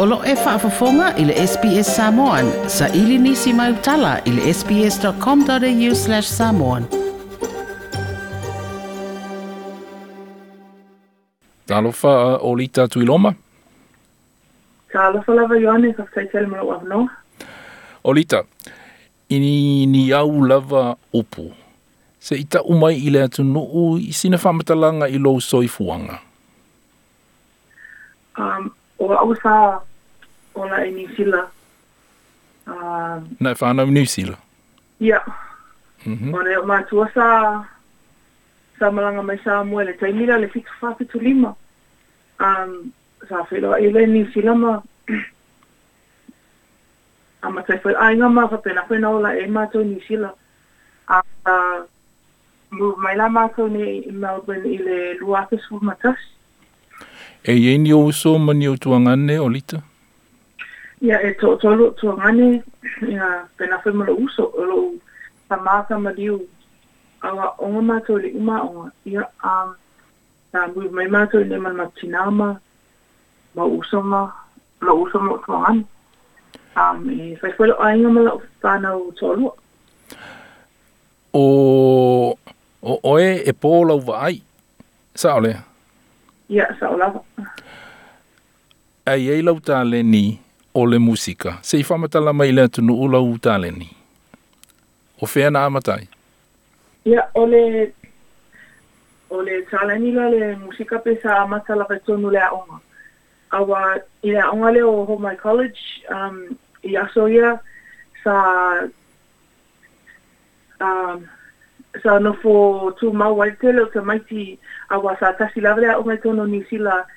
Olo e whaafafonga i le SPS Samoan. Sa ili nisi mai utala i le sps.com.au slash samoan. Talofa uh, o li tatu iloma. Talofa lava yone, sa fai tere mara wavno. Olita, ini ni au lava upu. Se ita umai i le atu nuu i sina whamatalanga i lo soifuanga. Um, o au sa ona e New Zealand. Uh, ah, Nei whānau New Zealand? Ia. Mm -hmm. Ona mātua sa, sa malanga mai sa muele. Tai mira le fitu whāpitu lima. Um, sa whero e le New Zealand ma. A ma tai whai, ainga ma whapena whena ola e mātua New Zealand. A ah, mu mai la mātou ni i Melbourne i le luatesu matas. E ieni o uso mani o tuangane o lita? Ia. Ya e to tolu tō ngane, ia pena whemura uso, olo ta māka mariu, awa onga mātou le uma onga, ia a ta mui mai to le man matinama, ma usonga, la usonga to ngane. Um, e whaiwhelo ainga mala o to lo O, o oe e pōla uwa ai, sa ole? ya sa olava. Ai ei ta tā le ni, o le musika. Se i whamatala mai lea tunu ula u tāleni. O whea na amatai? Ia, yeah, o le... O le tāleni la le musika pe sa amatala pe tonu lea onga. Awa, i lea onga le o Homai College, um, i aso ia sa... Um, sa nofo tu mawaitele o te maiti awa sa tasi lawe lea onga tonu ni sila... Um,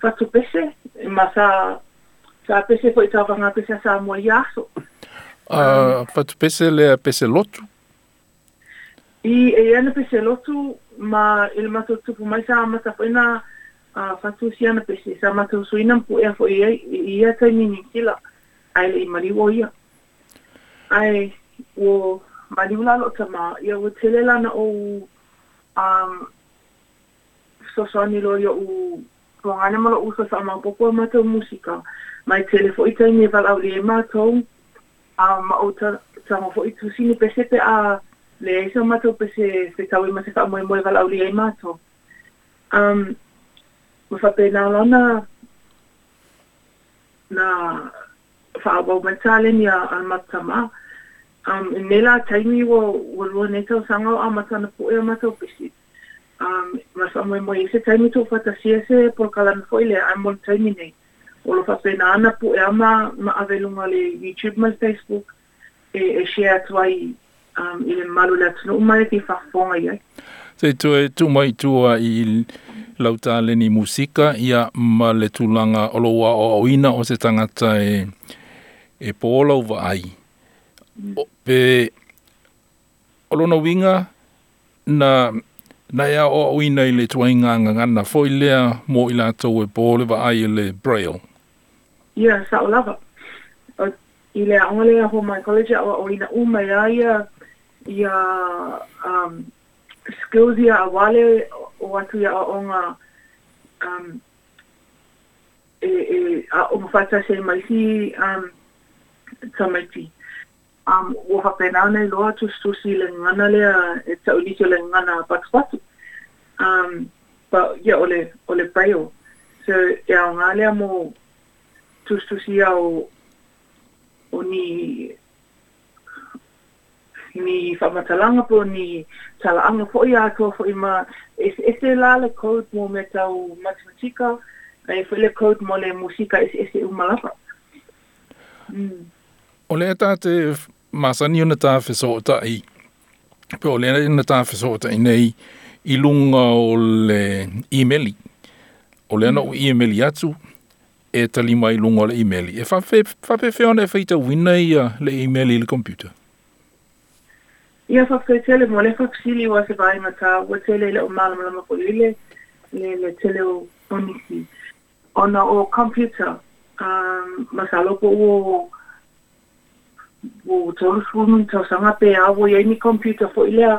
fatu pese, ma sa, sa pese fo i ta wanga pese sa mo i aso. Uh, fatu pese le pese lotu? I e ana pese lotu, ma ele mato tupu mai sa amata fo ina uh, fatu si ana pese, sa mato su ina mpu ea fo ia, ia tai mini kila, a ele i mari wo ia. Ai, o mari ula lo ta ma, ia o telela na o um, sosani lo ia o ko ana mo uso sa ma popo e ma to musika mai telefo ita ni val au le ma to a ma uta sa mo fo itu sini pesete a le eso ma to pese se ta wi ma se fa mo mo val au le um, ma to um mo fa pe na la na na fa bo ma tale ni a al ma tama um nela taimi wo wo ne to sanga a ma tana po e ma to pesete um ma sa mo mo ise tai mo fata si ese por kala mo foile a mo termine o lo fa pena na pu e ama ma avelo ma le youtube ma facebook e e share twai um i le malu la tno ma e fa fonga ye se tu e tu mai tu a il lauta le ni musika ia ma le tulanga o lo wa o ina o se tangata e e polo vai ai mm. pe o lo no winga na Na ia o au ina i le tuainga ngangana foi lea mo i la tau e pōle wa ai le braille. Ia, I sa o lava. O, I lea ho mai college a o na uma ia ia ia um, skills ia a wale o atu ia o onga um, e, e, a o mawhata se mai hi um, tamaiti. Um, o hapenane loa tu stusi le ngana lea e tau nito le ngana patu patu. um, ba, ia ole ole paio so ia o ngā lea mō tustusia o o ni ni whamatalanga po ni talaanga po i ato po i ma es, ese la le code mo me tau matematika e le code mo le musika is ese umalapa mm. Ole eta te masani ona so ta i pe ole ona tā whesota i nei i lunga o le e-maili. O le ana o e atu, e tali mai lunga o le e-maili. E whape whae ona e whaita wina i le e-maili i le computer? Ia whakau tele mo le whakusili o ase vai ma ta, wa tele le o malama lama ko lile, le le tele o onisi. Ona o computer, um, ma sa lopo o o tolu fulmin tau sanga pe awo i ni computer fo i lea,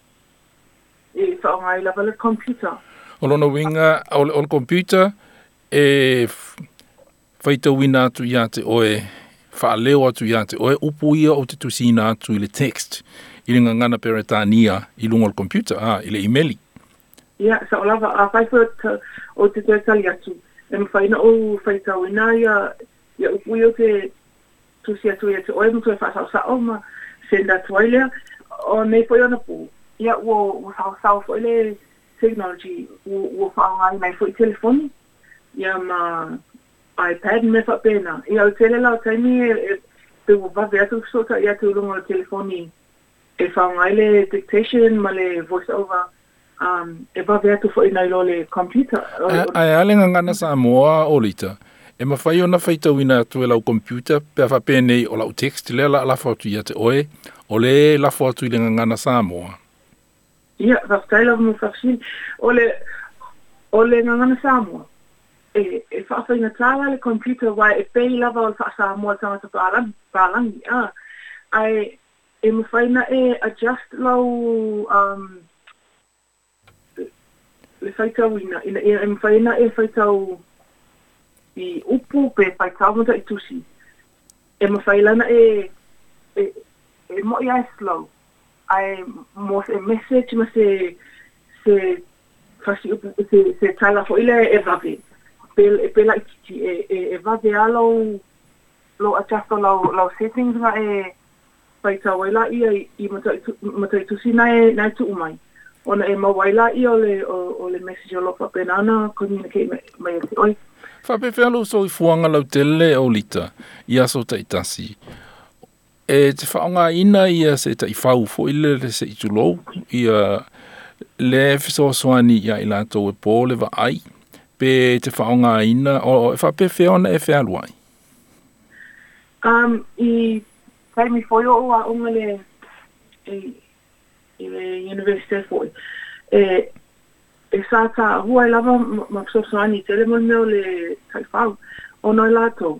e whaongai lava le computer. O no winga, o le computer, e whaitawina tu ya te oe, whaaleo tu ya te oe, upu ia o te tu sina tu le text, i nganga ngangana peretania i lungo computer, ah, i le emaili. Ia, sa ola va a whaifua o te sali atu. E mwhaina o whaitawina ia, ia upu ia te tu sia tu ia te oe, mtu e fa sa oma, senda tuailea, o nei poi ana pu ia ua ua saosao foʻi le technology ua ua faaogai mai foʻi telefoni ia ma ipad me faapena ia o tele lao taimi pe ua wawe atu so ta ia te ulunga o telefoni e faaogai le dictation ma le voice over um, e wawe atu foʻi nai lo le computer ae ale gagana a olita e mawhai o na whaitawina atu e lau computer, pia whapenei o lau text, lea la lafo atu i ate oe, o le lafo atu i le ngangana Samoa. يقدر mu mufashin ole ole na ngana Samoa. E e whaapai na tāwa le computer wai e pei lava o wha Samoa tanga ta pālangi, pālangi, a. Ai e mawhaina e adjust lau um, le whaitau ina, ina e mawhaina e whaitau i upu pe whaitau mata i tusi. E mawhailana e e, e mo i ai mo se message mo se se fasi upu se se tala fo ile e vave pe pe a kiti e e e de alo lo atasto lo lo settings na e pai ta wela i i mo ta mo ta tu sina e na tu umai ona e ma wela i ole o o le message lo fa pena na communicate mai oi fa pe fa lo so i fuanga lo tele o lita i aso ta itasi e te whaonga ina ia se ta i whau fo i lele se i tulou ia le fiso swani ia i lato e pō le va ai pe te whaonga ina o, o e wha pe whaona e whaaluai? Um, I kai mi whoio o a unga le e, i le University of Hawaii. E, e sā hua i e lava ma fiso swani te le mo le tai o noi lato.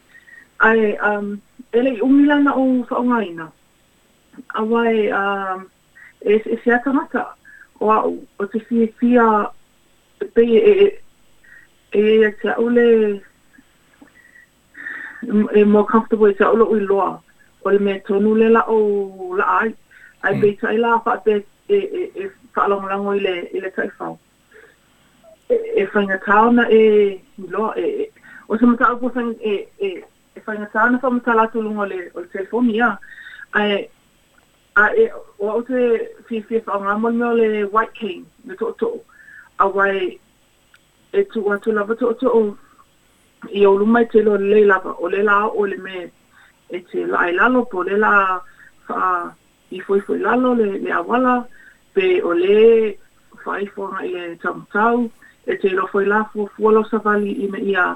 ai um ele umila na o fa e, um, e, e o mai awai um es es ya kamata o o te fi fi pe e e e e te ole e mo comfortable te ole ui loa o le me tonu le la o la ai ai mm. pe tai la fa te e e e fa long long o le ile tai fa e e fa na e loa e o se mo ta o fa e e e fai na tāna fa mata lato lungo le o telefoni ia. Ai, a e, o au te fifi e fa ngā mol le white cane, na to to. A wai, e tu wa tu lava to to i o luma i e te lo le lava, o le la o le me e te la ai lalo, po le la fa i fui fui lalo le, le awala, pe o le fa i fonga i e tamutau, e te lo fui la fua fua lo savali i me i a,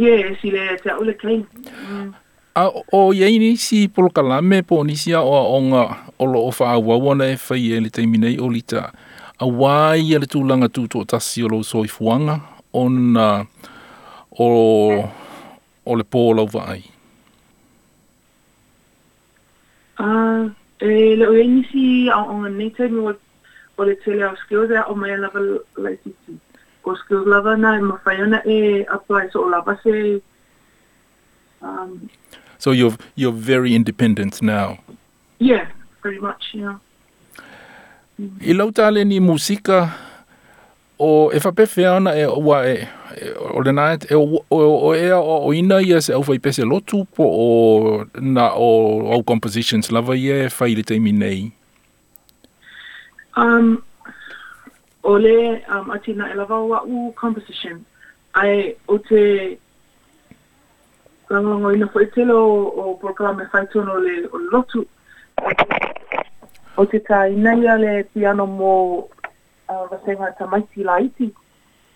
Yes, ile te ole kain. A o yei ni si polokala me po nisia o a onga o lo o fa a wawana e fai e le teimine o li A wai e le tūlanga tū tō tasi o lo soi fuanga o na o o le pō lau vai. Ah, uh, e le o enisi a onga nei teimine o le tele au skills e o mai a lawa lai tūtū. koske o lava na mawhai ana e eh, so o lava se... Um, so you're, you're very independent now? Yeah, pretty much, yeah. Mm. I lau tāle ni musika o e whapewhe ana e ua e o le nāe e o, o, o ea o, o ina ia se au whaipese lotu po o na o au compositions lava ia e whaile teimi nei? Um, Ole, um, atina e lava wa u composition ai o te rangongo ina fo telo o programa fai tono le o lotu o te ta inaia le piano mo uh, rasenga tamaiti la iti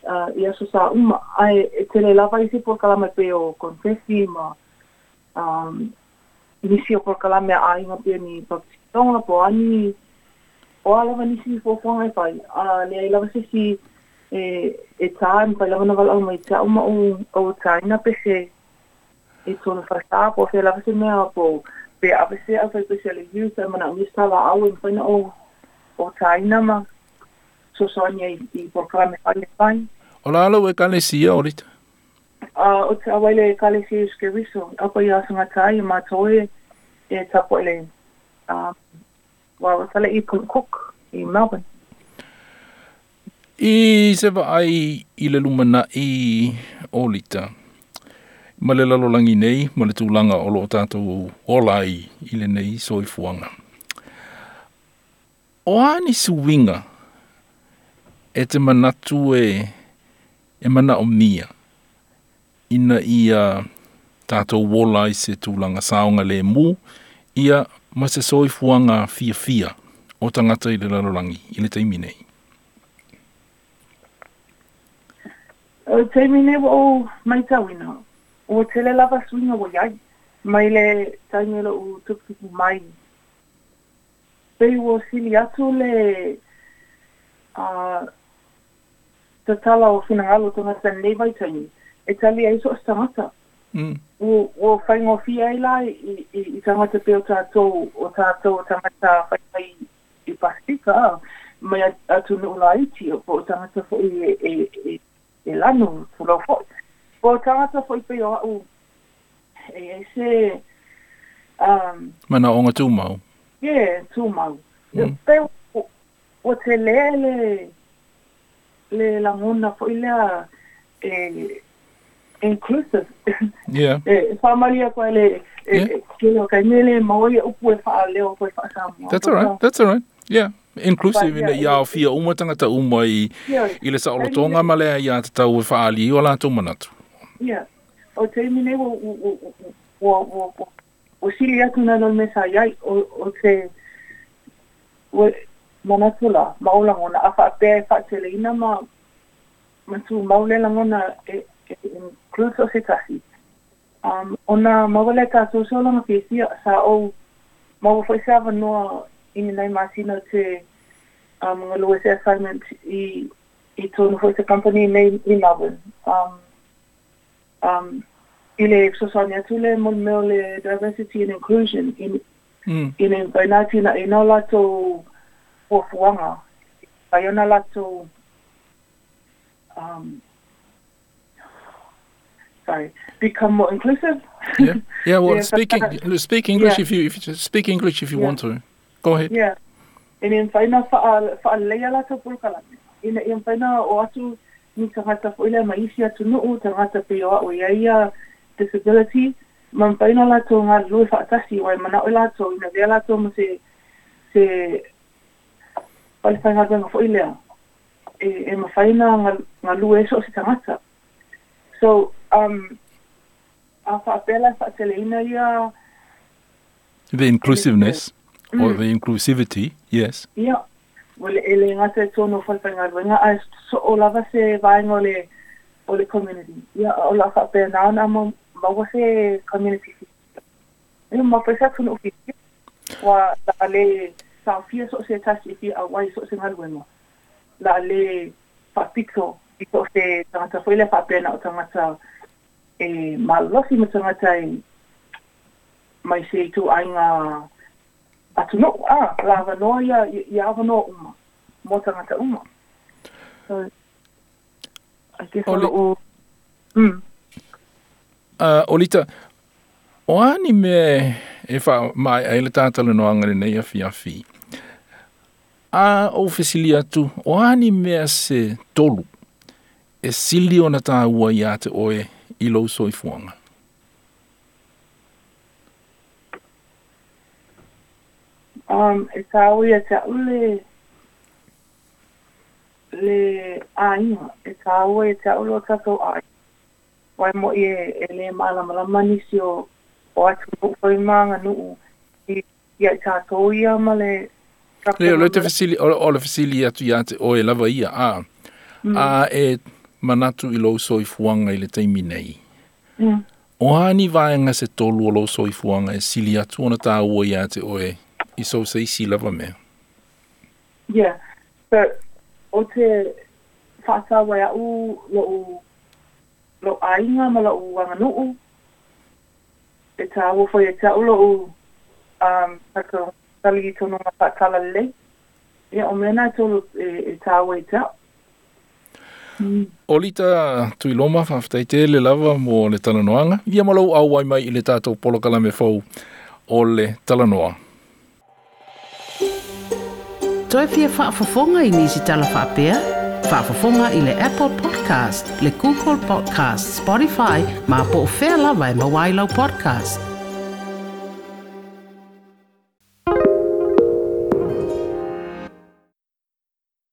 uh, ia so sa uma ai e tele lava isi programa pe o confessi ma um, nisi o programa a inga pe ni papitonga po ani olava nisi fōwhanga whai, a nea i lawa sisi e, e tā, mkai lawa na wala mai tā uma o, o tāina pese e tōna whasā, po whē lawa se mea po pe awa se a whai pese le youth, a mana uis au o, o tāina ma so sonia i, i porkara me whaine whai. O la alo e kane sia orita? Uh, o te awaile e kale sia i skeriso, apa i i e tapo ele while I was a little cook in Melbourne. I se ai i le lumana i olita. Ma le lalolangi nei, ma le tūlanga olo o tātou olai i le nei soifuanga. O ani suwinga e te manatu e, e mana o mia ina i a tātou olai se tūlanga saonga le mū ia ma se soi fuanga fia fia o tangata i le lalorangi i le teimi O teimi o mai tawina, o te le lava suinga wa iai, mai le taimelo o tuktuku mai. Pei wa sili atu le tatala o finangalo tangata nei mai taimi, e tali aiso o tangata. Mm. O fai ngō fi ai la i, i, i tangata pe o tātou o tātou o tangata fai mai i pasika mai atu nō la iti o o tangata fo i e, e, e, e lanu tulo fo. O tangata fo i pe o e e Um, Mana onga tūmau? Yeah, tūmau. Mm. Pe o, o te lea le la langona fo i lea e, inclusive. Eh, eh, yeah. Eh kino o fa fa That's all right. That's all right. Yeah. Inclusive in the ya of eh, your umma tanga ta umma i ile sa olo tonga male ya ta ta u fa e ali ola to manatu. Yeah. O te mine wo wo wo wo o sili ya kuna no mesa ya o o te wo manatu la maula ngona afa te fa tele ina ma ma tu maule la ngona e incluso se casi um una mobileta solo no que sí sa o mo fue sa no en la máquina te um lo ese assignment y y todo no fue company name in oven um um y le eso son ya tú le mol me le diversity and inclusion in mm. in en la tina en la to por fuanga hay una la to um sorry, become more inclusive. Yeah, yeah. Well, yeah, speak, speak English yeah. if you if you speak English if you yeah. want to. Go ahead. Yeah. Ine whaina whaalea la tau puru kalame. Ine i whaina o atu ni ka ngata whaila ma isi atu nuu ta ngata pe o au ia ia disability. Ma whaina la tau ngā lue whaatasi wai mana o la tau ina vea la tau ma se se whale E, e ngā si tangata. So, um, The inclusiveness mm. or the inclusivity, yes. Yeah. Well, ele ngase tono falpengar so olava se vaingo le ole community. Yeah, olava pe na na mo se community. Ele mo pesa tono ofisi wa dale sa fia so se tasi so se ngal wenga. La le fa e malosi ma tangata i e mai se tu ai ngā atu no, a, la vanoa ia, ia vanoa uma, mo tangata uma. So, I guess Oli... o... Mm. Uh, Olita, o ani me e wha mai aile tātale no angare nei a fi a fi. A o fesili atu, o ani mea se tolu, e sili ona tā ua i oe i louçoifuanga. Um, e tāu ia te au le, le ainga, e tāu ia te au lo tātou ai. Wai mo i e, le malamalama nisi o, o atu mokoi maanga nuu. I, ia tātou ia ma le... Le, o le te fasili, o le fasili atu ia te oe lava ia, a, mm. a ah, e... Øh, manatu i lou soifuaga i le taimi nei mm. o ani vaega se tolu o lou soifuaga e sili atu ona tāua iā te oe i so seisi lava mea yeah. so, o te faatauai aʻu loʻu lo aiga ma loʻu aganuu e tāua foi e te aʻu loʻu um, taka sali i tonuga faatala lelei ia o mea na e tolu e tāua i te aʻu O lita tui loma, whaftai te le lava mō le talanoanga. Ia malau au ai mai i le tātou polokala me fau o le talanoa. Toi pia whaafafonga i nisi tala whaapea? Whaafafonga i le Apple Podcast, le Google Podcast, Spotify, ma po o whea lava i e mawailau podcast.